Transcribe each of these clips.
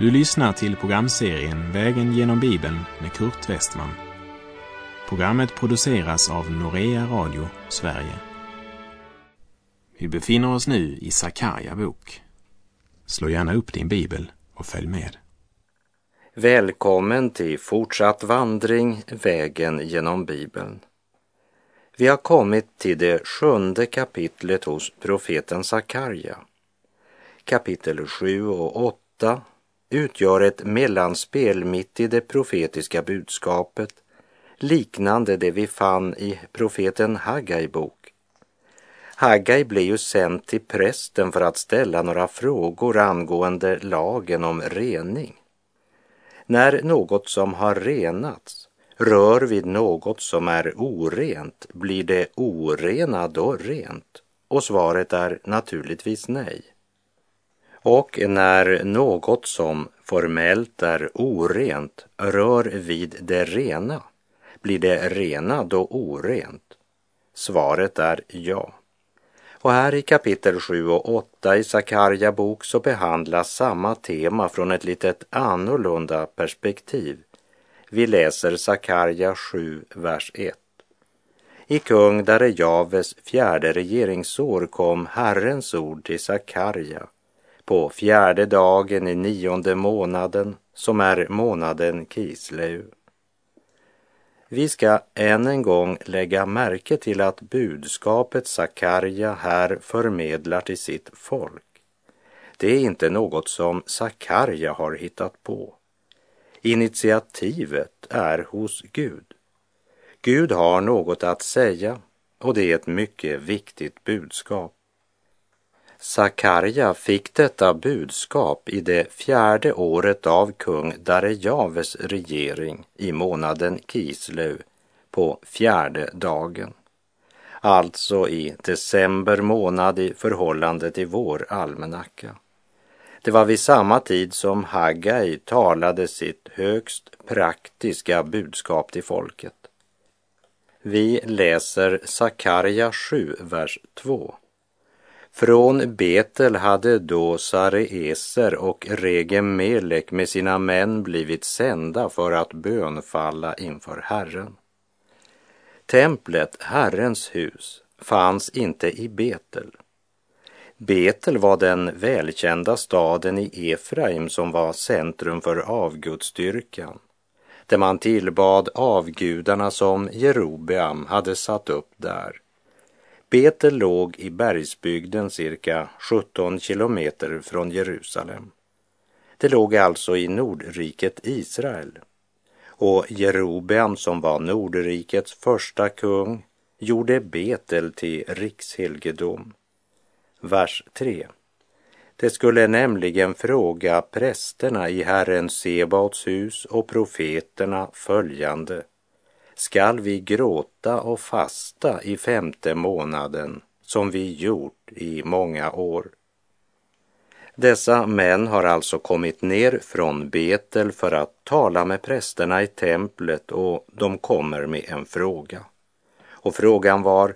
Du lyssnar till programserien Vägen genom Bibeln med Kurt Westman. Programmet produceras av Norea Radio Sverige. Vi befinner oss nu i Sakarja bok. Slå gärna upp din bibel och följ med. Välkommen till fortsatt vandring Vägen genom Bibeln. Vi har kommit till det sjunde kapitlet hos profeten Sakarja. Kapitel 7 och 8 utgör ett mellanspel mitt i det profetiska budskapet, liknande det vi fann i profeten Haggai bok. Haggai blev ju sänd till prästen för att ställa några frågor angående lagen om rening. När något som har renats rör vid något som är orent, blir det orena då rent? Och svaret är naturligtvis nej. Och när något som formellt är orent rör vid det rena, blir det rena då orent? Svaret är ja. Och här i kapitel 7 och 8 i Sakarja bok så behandlas samma tema från ett litet annorlunda perspektiv. Vi läser Sakarja 7, vers 1. I kung Darejaves fjärde regeringsår kom Herrens ord till Sakarja på fjärde dagen i nionde månaden, som är månaden Kisleu. Vi ska än en gång lägga märke till att budskapet Sakarja här förmedlar till sitt folk. Det är inte något som Sakarja har hittat på. Initiativet är hos Gud. Gud har något att säga och det är ett mycket viktigt budskap. Sakarja fick detta budskap i det fjärde året av kung Darejaves regering i månaden Kislev, på fjärde dagen. Alltså i december månad i förhållande till vår almanacka. Det var vid samma tid som Haggai talade sitt högst praktiska budskap till folket. Vi läser Sakarja 7, vers 2. Från Betel hade då Sareeser och Regemelek med sina män blivit sända för att bönfalla inför Herren. Templet, Herrens hus, fanns inte i Betel. Betel var den välkända staden i Efraim som var centrum för avgudsdyrkan, där man tillbad avgudarna som Jerobeam hade satt upp där. Betel låg i bergsbygden cirka 17 kilometer från Jerusalem. Det låg alltså i Nordriket Israel. Och Jerobeam som var Nordrikets första kung gjorde Betel till rikshelgedom. Vers 3. Det skulle nämligen fråga prästerna i Herren Sebaots hus och profeterna följande skall vi gråta och fasta i femte månaden som vi gjort i många år. Dessa män har alltså kommit ner från Betel för att tala med prästerna i templet och de kommer med en fråga. Och frågan var,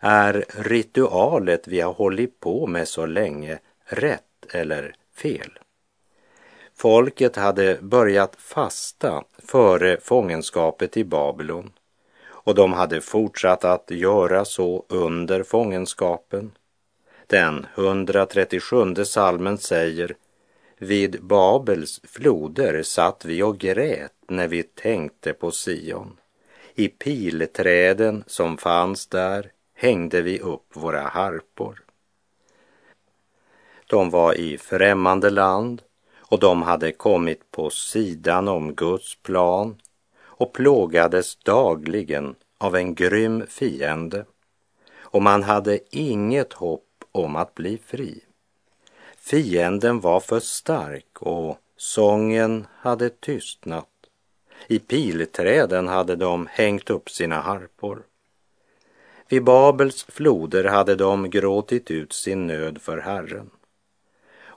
är ritualet vi har hållit på med så länge rätt eller fel? Folket hade börjat fasta före fångenskapet i Babylon och de hade fortsatt att göra så under fångenskapen. Den 137 salmen säger Vid Babels floder satt vi och grät när vi tänkte på Sion. I pilträden som fanns där hängde vi upp våra harpor. De var i främmande land och de hade kommit på sidan om Guds plan och plågades dagligen av en grym fiende och man hade inget hopp om att bli fri. Fienden var för stark och sången hade tystnat. I pilträden hade de hängt upp sina harpor. Vid Babels floder hade de gråtit ut sin nöd för Herren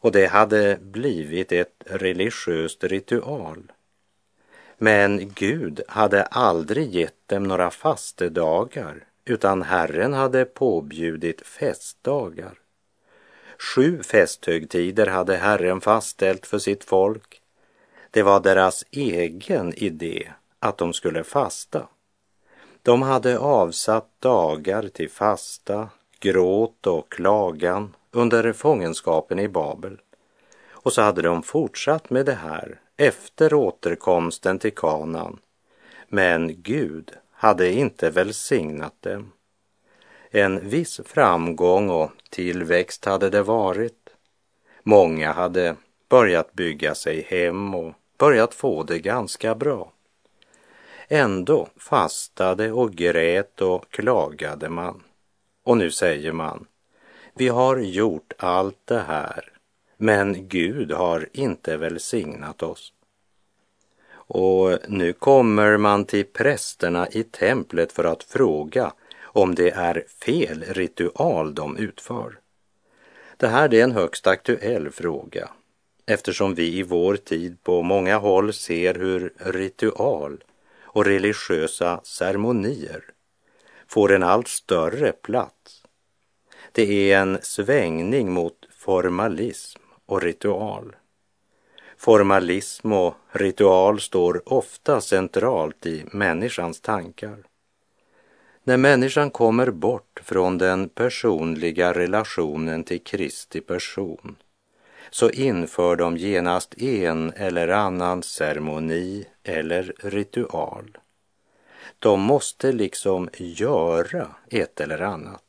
och det hade blivit ett religiöst ritual. Men Gud hade aldrig gett dem några fastedagar utan Herren hade påbjudit festdagar. Sju festhögtider hade Herren fastställt för sitt folk Det var deras egen idé att de skulle fasta. De hade avsatt dagar till fasta, gråt och klagan under fångenskapen i Babel. Och så hade de fortsatt med det här efter återkomsten till kanan. Men Gud hade inte välsignat dem. En viss framgång och tillväxt hade det varit. Många hade börjat bygga sig hem och börjat få det ganska bra. Ändå fastade och grät och klagade man. Och nu säger man, vi har gjort allt det här, men Gud har inte välsignat oss. Och nu kommer man till prästerna i templet för att fråga om det är fel ritual de utför. Det här är en högst aktuell fråga eftersom vi i vår tid på många håll ser hur ritual och religiösa ceremonier får en allt större plats. Det är en svängning mot formalism och ritual. Formalism och ritual står ofta centralt i människans tankar. När människan kommer bort från den personliga relationen till Kristi person så inför de genast en eller annan ceremoni eller ritual. De måste liksom göra ett eller annat.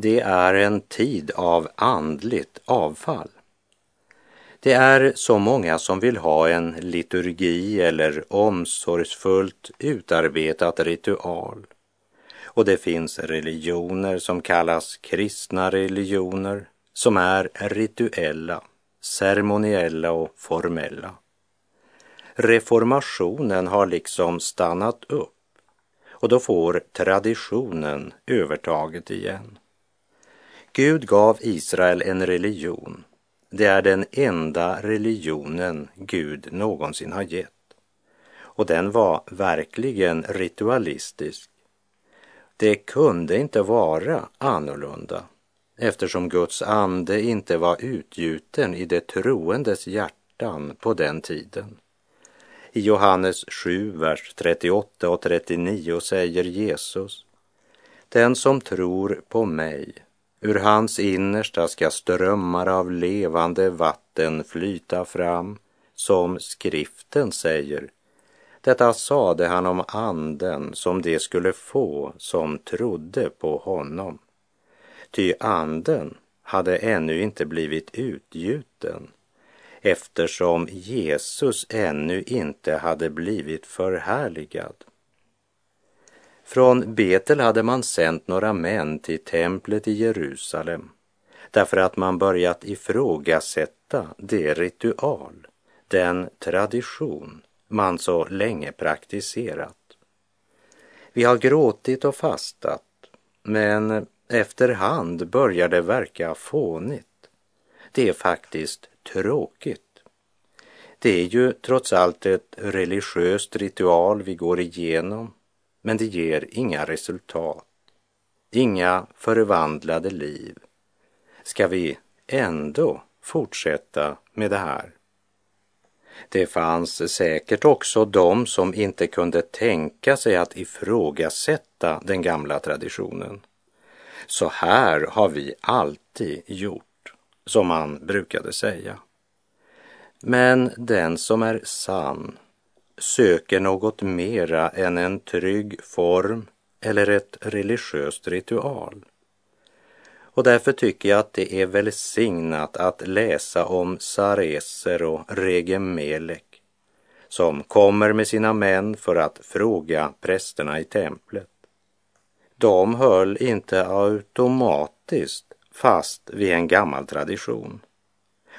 Det är en tid av andligt avfall. Det är så många som vill ha en liturgi eller omsorgsfullt utarbetat ritual. Och det finns religioner som kallas kristna religioner som är rituella, ceremoniella och formella. Reformationen har liksom stannat upp och då får traditionen övertaget igen. Gud gav Israel en religion. Det är den enda religionen Gud någonsin har gett. Och den var verkligen ritualistisk. Det kunde inte vara annorlunda eftersom Guds ande inte var utgjuten i det troendes hjärtan på den tiden. I Johannes 7, vers 38 och 39 säger Jesus Den som tror på mig, ur hans innersta ska strömmar av levande vatten flyta fram, som skriften säger. Detta sade han om anden som de skulle få som trodde på honom. Ty anden hade ännu inte blivit utgjuten eftersom Jesus ännu inte hade blivit förhärligad. Från Betel hade man sänt några män till templet i Jerusalem därför att man börjat ifrågasätta det ritual, den tradition man så länge praktiserat. Vi har gråtit och fastat, men Efterhand börjar det verka fånigt. Det är faktiskt tråkigt. Det är ju trots allt ett religiöst ritual vi går igenom, men det ger inga resultat, inga förvandlade liv. Ska vi ändå fortsätta med det här? Det fanns säkert också de som inte kunde tänka sig att ifrågasätta den gamla traditionen. Så här har vi alltid gjort, som man brukade säga. Men den som är sann söker något mera än en trygg form eller ett religiöst ritual. Och därför tycker jag att det är välsignat att läsa om Sareser och Regemelek som kommer med sina män för att fråga prästerna i templet de höll inte automatiskt fast vid en gammal tradition.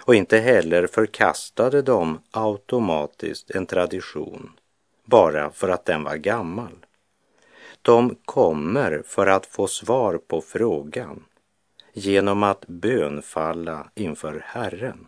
Och inte heller förkastade de automatiskt en tradition bara för att den var gammal. De kommer för att få svar på frågan genom att bönfalla inför Herren.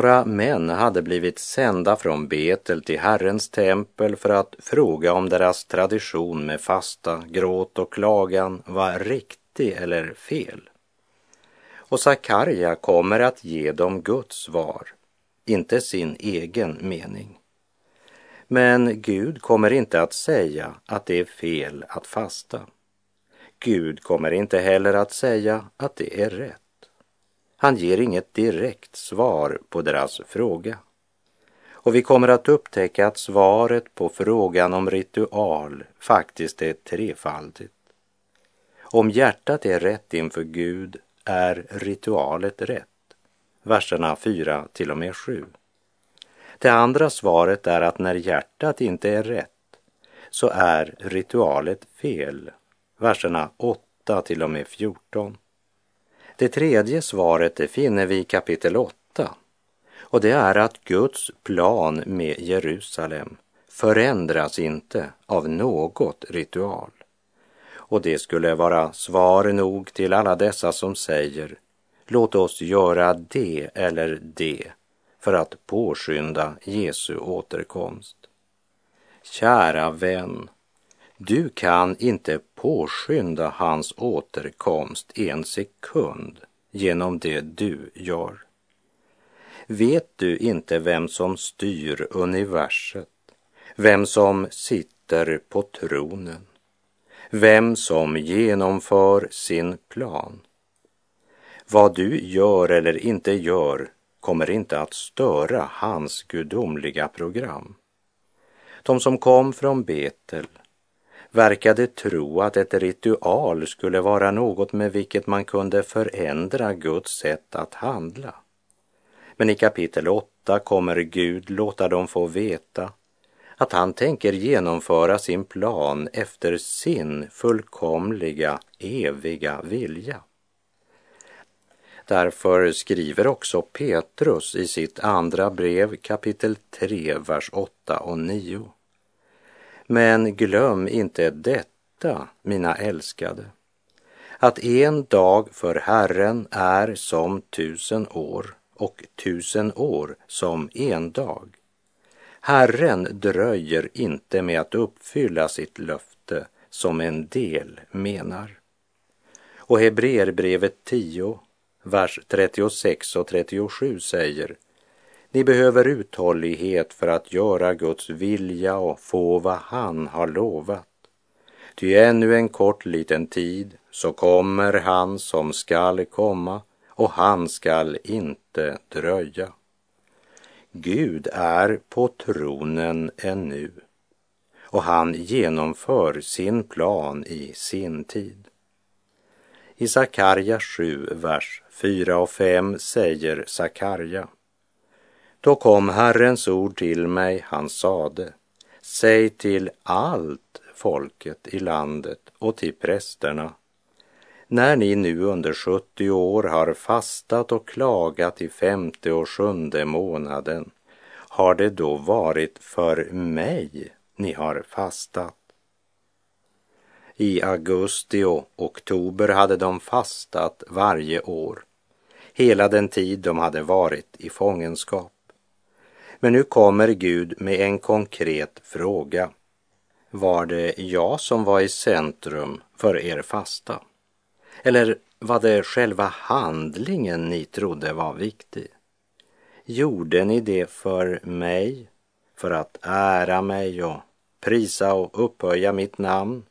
Några män hade blivit sända från Betel till Herrens tempel för att fråga om deras tradition med fasta, gråt och klagan var riktig eller fel. Och Sakarja kommer att ge dem Guds svar, inte sin egen mening. Men Gud kommer inte att säga att det är fel att fasta. Gud kommer inte heller att säga att det är rätt. Han ger inget direkt svar på deras fråga. Och vi kommer att upptäcka att svaret på frågan om ritual faktiskt är trefaldigt. Om hjärtat är rätt inför Gud är ritualet rätt. Verserna 4 till och med 7. Det andra svaret är att när hjärtat inte är rätt så är ritualet fel. Verserna 8 till och med 14. Det tredje svaret det finner vi i kapitel 8 och det är att Guds plan med Jerusalem förändras inte av något ritual. Och det skulle vara svar nog till alla dessa som säger låt oss göra det eller det för att påskynda Jesu återkomst. Kära vän, du kan inte påskynda hans återkomst en sekund genom det du gör. Vet du inte vem som styr universet, vem som sitter på tronen, vem som genomför sin plan? Vad du gör eller inte gör kommer inte att störa hans gudomliga program. De som kom från Betel verkade tro att ett ritual skulle vara något med vilket man kunde förändra Guds sätt att handla. Men i kapitel 8 kommer Gud låta dem få veta att han tänker genomföra sin plan efter sin fullkomliga, eviga vilja. Därför skriver också Petrus i sitt andra brev kapitel 3, vers 8 och 9. Men glöm inte detta, mina älskade, att en dag för Herren är som tusen år och tusen år som en dag. Herren dröjer inte med att uppfylla sitt löfte som en del menar. Och Hebreerbrevet 10, vers 36 och 37 säger ni behöver uthållighet för att göra Guds vilja och få vad han har lovat. Ty ännu en kort liten tid så kommer han som skall komma och han skall inte dröja. Gud är på tronen ännu och han genomför sin plan i sin tid. I Sakarja 7, vers 4 och 5 säger Sakarja då kom Herrens ord till mig, han sade, säg till allt folket i landet och till prästerna, när ni nu under 70 år har fastat och klagat i femte och sjunde månaden, har det då varit för mig ni har fastat? I augusti och oktober hade de fastat varje år, hela den tid de hade varit i fångenskap. Men nu kommer Gud med en konkret fråga. Var det jag som var i centrum för er fasta? Eller var det själva handlingen ni trodde var viktig? Gjorde ni det för mig, för att ära mig och prisa och upphöja mitt namn?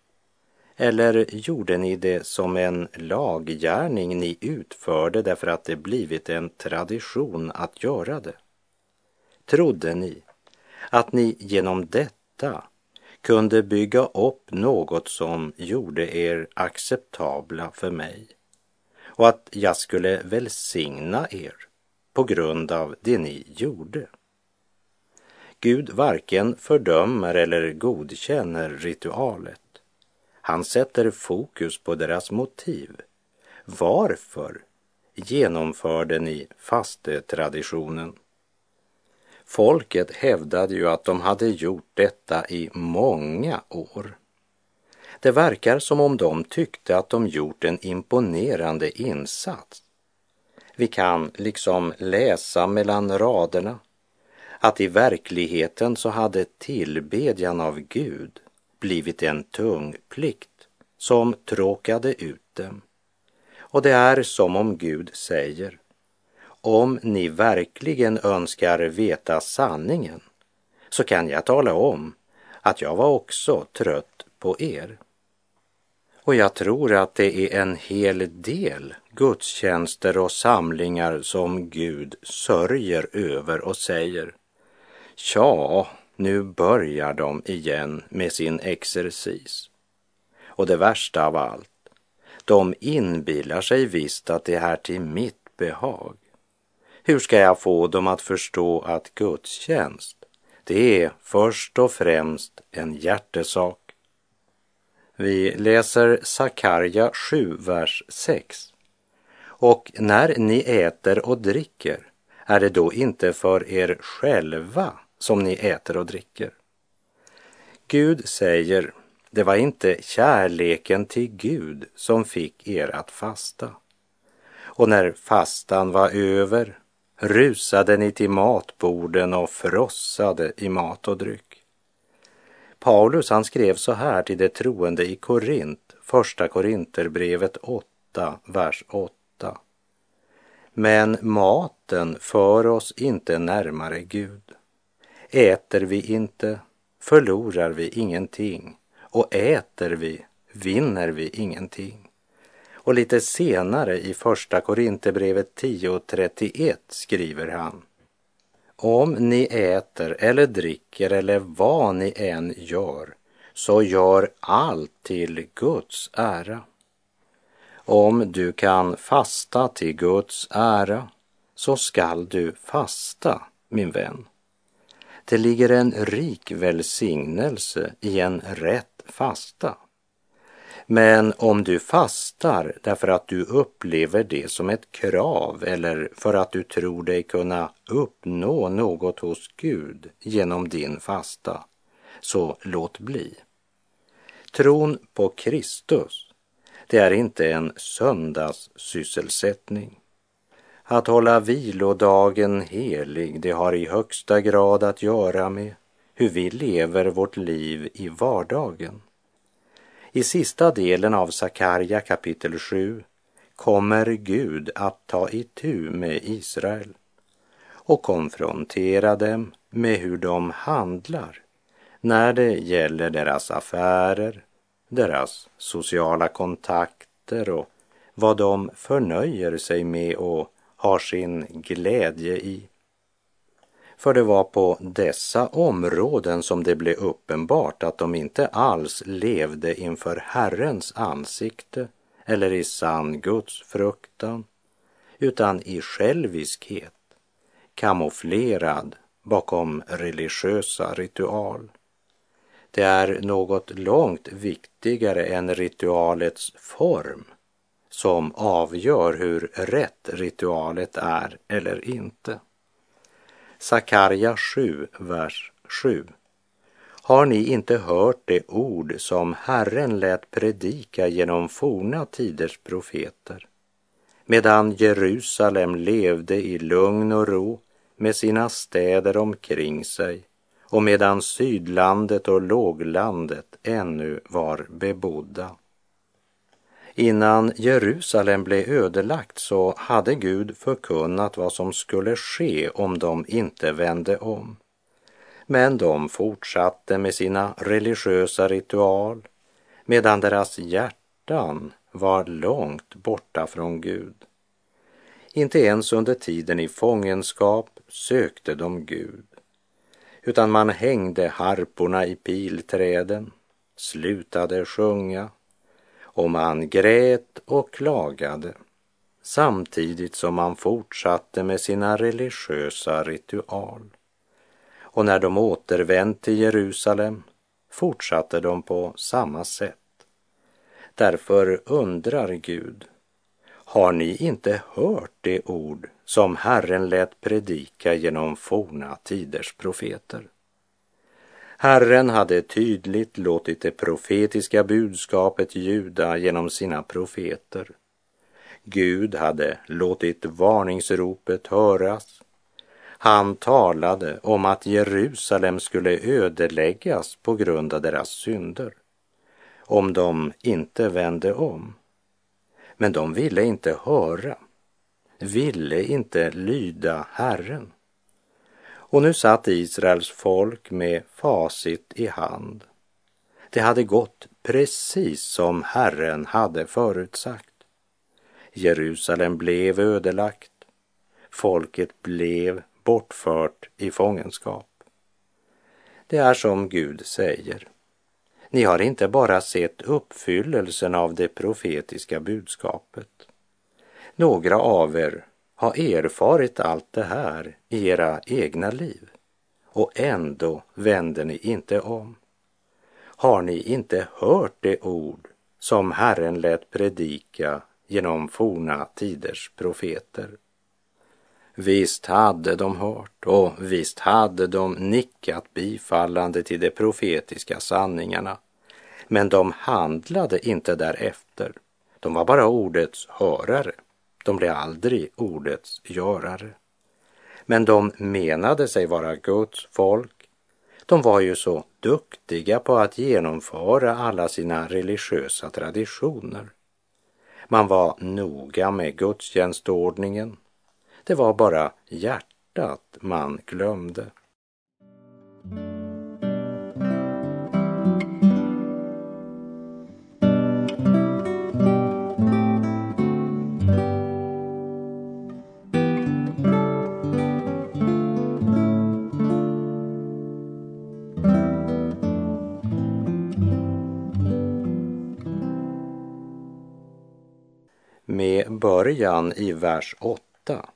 Eller gjorde ni det som en laggärning ni utförde därför att det blivit en tradition att göra det? Trodde ni att ni genom detta kunde bygga upp något som gjorde er acceptabla för mig och att jag skulle välsigna er på grund av det ni gjorde? Gud varken fördömer eller godkänner ritualet. Han sätter fokus på deras motiv. Varför genomförde ni fastetraditionen? Folket hävdade ju att de hade gjort detta i många år. Det verkar som om de tyckte att de gjort en imponerande insats. Vi kan liksom läsa mellan raderna att i verkligheten så hade tillbedjan av Gud blivit en tung plikt som tråkade ut dem. Och det är som om Gud säger, om ni verkligen önskar veta sanningen så kan jag tala om att jag var också trött på er. Och jag tror att det är en hel del gudstjänster och samlingar som Gud sörjer över och säger, Tja, nu börjar de igen med sin exercis. Och det värsta av allt, de inbillar sig visst att det är till mitt behag. Hur ska jag få dem att förstå att gudstjänst, det är först och främst en hjärtesak? Vi läser Sakarja 7, vers 6. Och när ni äter och dricker, är det då inte för er själva som ni äter och dricker? Gud säger, det var inte kärleken till Gud som fick er att fasta. Och när fastan var över rusade ni till matborden och frossade i mat och dryck. Paulus han skrev så här till de troende i Korint, första Korinterbrevet 8, vers 8. Men maten för oss inte närmare Gud. Äter vi inte förlorar vi ingenting och äter vi vinner vi ingenting. Och lite senare i första Korinthierbrevet 10.31 skriver han Om ni äter eller dricker eller vad ni än gör så gör allt till Guds ära. Om du kan fasta till Guds ära så skall du fasta, min vän. Det ligger en rik välsignelse i en rätt fasta. Men om du fastar därför att du upplever det som ett krav eller för att du tror dig kunna uppnå något hos Gud genom din fasta, så låt bli. Tron på Kristus, det är inte en söndagssysselsättning. Att hålla vilodagen helig, det har i högsta grad att göra med hur vi lever vårt liv i vardagen. I sista delen av Sakarja kapitel 7 kommer Gud att ta itu med Israel och konfrontera dem med hur de handlar när det gäller deras affärer, deras sociala kontakter och vad de förnöjer sig med och har sin glädje i. För det var på dessa områden som det blev uppenbart att de inte alls levde inför Herrens ansikte eller i sann Guds fruktan, utan i själviskhet, kamouflerad bakom religiösa ritual. Det är något långt viktigare än ritualets form som avgör hur rätt ritualet är eller inte. Sakarja 7, vers 7. Har ni inte hört det ord som Herren lät predika genom forna tiders profeter? Medan Jerusalem levde i lugn och ro med sina städer omkring sig och medan sydlandet och låglandet ännu var bebodda. Innan Jerusalem blev ödelagt så hade Gud förkunnat vad som skulle ske om de inte vände om. Men de fortsatte med sina religiösa ritual medan deras hjärtan var långt borta från Gud. Inte ens under tiden i fångenskap sökte de Gud, utan man hängde harporna i pilträden, slutade sjunga och man grät och klagade samtidigt som man fortsatte med sina religiösa ritual. Och när de återvänt till Jerusalem fortsatte de på samma sätt. Därför undrar Gud, har ni inte hört det ord som Herren lät predika genom forna tiders profeter? Herren hade tydligt låtit det profetiska budskapet ljuda genom sina profeter. Gud hade låtit varningsropet höras. Han talade om att Jerusalem skulle ödeläggas på grund av deras synder om de inte vände om. Men de ville inte höra, ville inte lyda Herren. Och nu satt Israels folk med facit i hand. Det hade gått precis som Herren hade förutsagt. Jerusalem blev ödelagt. Folket blev bortfört i fångenskap. Det är som Gud säger. Ni har inte bara sett uppfyllelsen av det profetiska budskapet. Några av er har erfarit allt det här i era egna liv och ändå vänder ni inte om. Har ni inte hört det ord som Herren lät predika genom forna tiders profeter? Visst hade de hört och visst hade de nickat bifallande till de profetiska sanningarna. Men de handlade inte därefter. De var bara ordets hörare. De blev aldrig ordets görare. Men de menade sig vara Guds folk. De var ju så duktiga på att genomföra alla sina religiösa traditioner. Man var noga med gudstjänstordningen. Det var bara hjärtat man glömde. Början i vers 8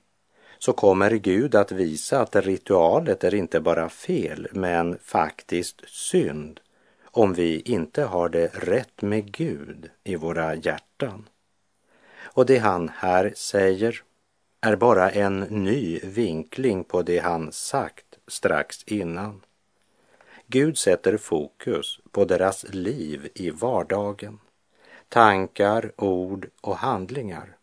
så kommer Gud att visa att ritualet är inte bara fel, men faktiskt synd om vi inte har det rätt med Gud i våra hjärtan. Och det han här säger är bara en ny vinkling på det han sagt strax innan. Gud sätter fokus på deras liv i vardagen, tankar, ord och handlingar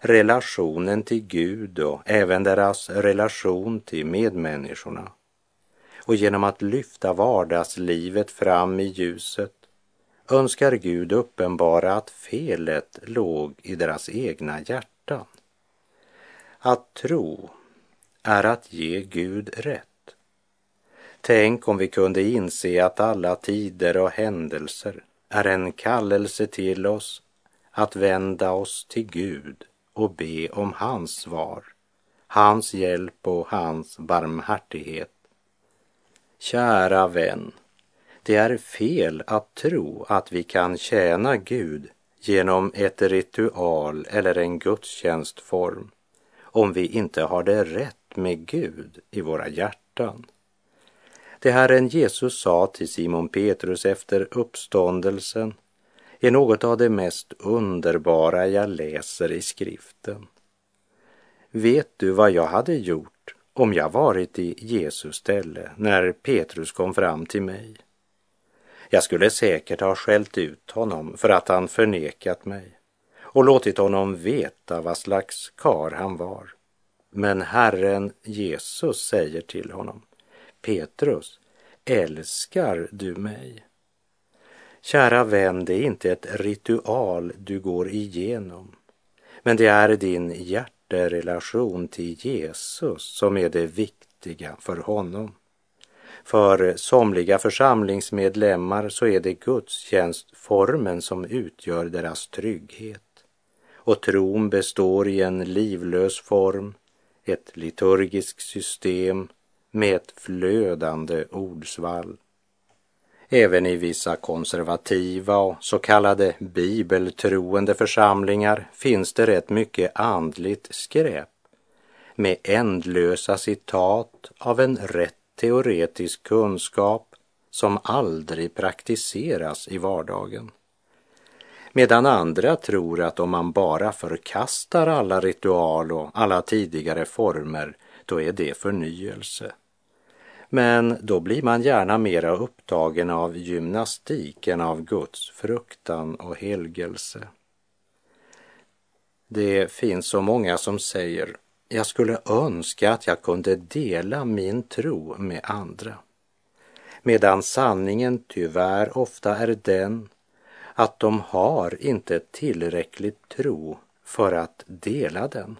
relationen till Gud och även deras relation till medmänniskorna. Och genom att lyfta vardagslivet fram i ljuset önskar Gud uppenbara att felet låg i deras egna hjärtan. Att tro är att ge Gud rätt. Tänk om vi kunde inse att alla tider och händelser är en kallelse till oss att vända oss till Gud och be om hans svar, hans hjälp och hans barmhärtighet. Kära vän, det är fel att tro att vi kan tjäna Gud genom ett ritual eller en gudstjänstform om vi inte har det rätt med Gud i våra hjärtan. Det Herren Jesus sa till Simon Petrus efter uppståndelsen är något av det mest underbara jag läser i skriften. Vet du vad jag hade gjort om jag varit i Jesus ställe när Petrus kom fram till mig? Jag skulle säkert ha skällt ut honom för att han förnekat mig och låtit honom veta vad slags kar han var. Men Herren Jesus säger till honom, Petrus, älskar du mig? Kära vän, det är inte ett ritual du går igenom, men det är din hjärterelation till Jesus som är det viktiga för honom. För somliga församlingsmedlemmar så är det gudstjänstformen som utgör deras trygghet. Och tron består i en livlös form, ett liturgiskt system med ett flödande ordsvall. Även i vissa konservativa och så kallade bibeltroende församlingar finns det rätt mycket andligt skräp med ändlösa citat av en rätt teoretisk kunskap som aldrig praktiseras i vardagen. Medan andra tror att om man bara förkastar alla ritual och alla tidigare former, då är det förnyelse. Men då blir man gärna mera upptagen av gymnastik än av Guds fruktan och helgelse. Det finns så många som säger, jag skulle önska att jag kunde dela min tro med andra. Medan sanningen tyvärr ofta är den att de har inte tillräckligt tro för att dela den.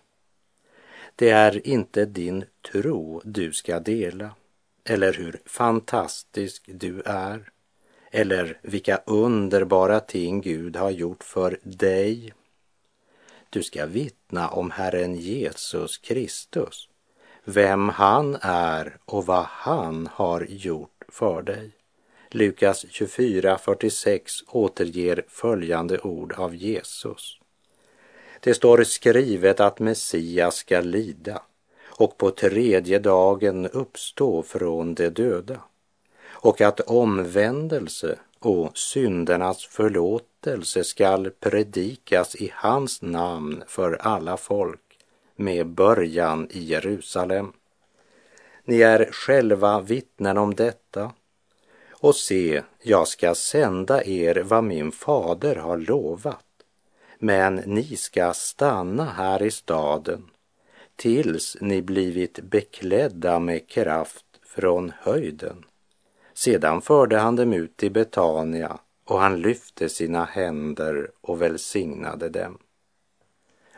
Det är inte din tro du ska dela, eller hur fantastisk du är, eller vilka underbara ting Gud har gjort för dig. Du ska vittna om Herren Jesus Kristus, vem han är och vad han har gjort för dig. Lukas 24.46 återger följande ord av Jesus. Det står skrivet att Messias ska lida och på tredje dagen uppstå från de döda och att omvändelse och syndernas förlåtelse skall predikas i hans namn för alla folk med början i Jerusalem. Ni är själva vittnen om detta. Och se, jag ska sända er vad min fader har lovat men ni ska stanna här i staden tills ni blivit beklädda med kraft från höjden. Sedan förde han dem ut till Betania och han lyfte sina händer och välsignade dem.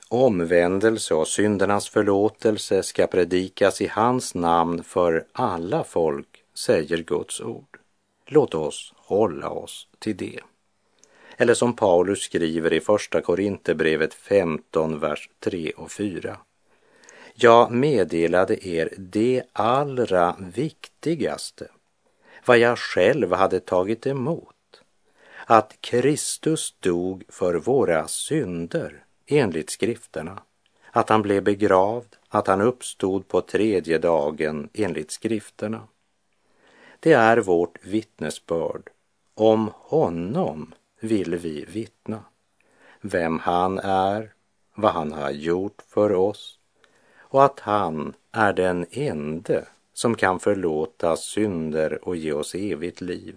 Omvändelse och syndernas förlåtelse ska predikas i hans namn för alla folk, säger Guds ord. Låt oss hålla oss till det. Eller som Paulus skriver i Första Korinthierbrevet 15, vers 3 och 4. Jag meddelade er det allra viktigaste, vad jag själv hade tagit emot, att Kristus dog för våra synder enligt skrifterna, att han blev begravd, att han uppstod på tredje dagen enligt skrifterna. Det är vårt vittnesbörd om honom vill vi vittna. Vem han är, vad han har gjort för oss och att han är den ende som kan förlåta synder och ge oss evigt liv.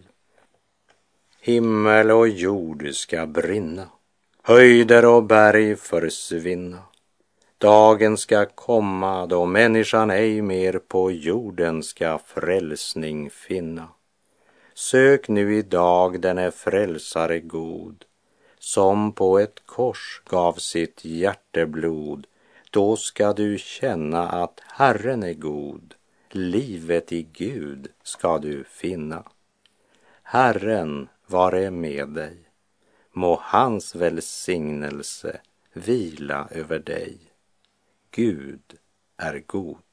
Himmel och jord ska brinna, höjder och berg försvinna. Dagen ska komma då människan ej mer på jorden ska frälsning finna. Sök nu idag denne frälsare god, som på ett kors gav sitt hjärteblod. Då ska du känna att Herren är god, livet i Gud ska du finna. Herren vare med dig, må hans välsignelse vila över dig. Gud är god.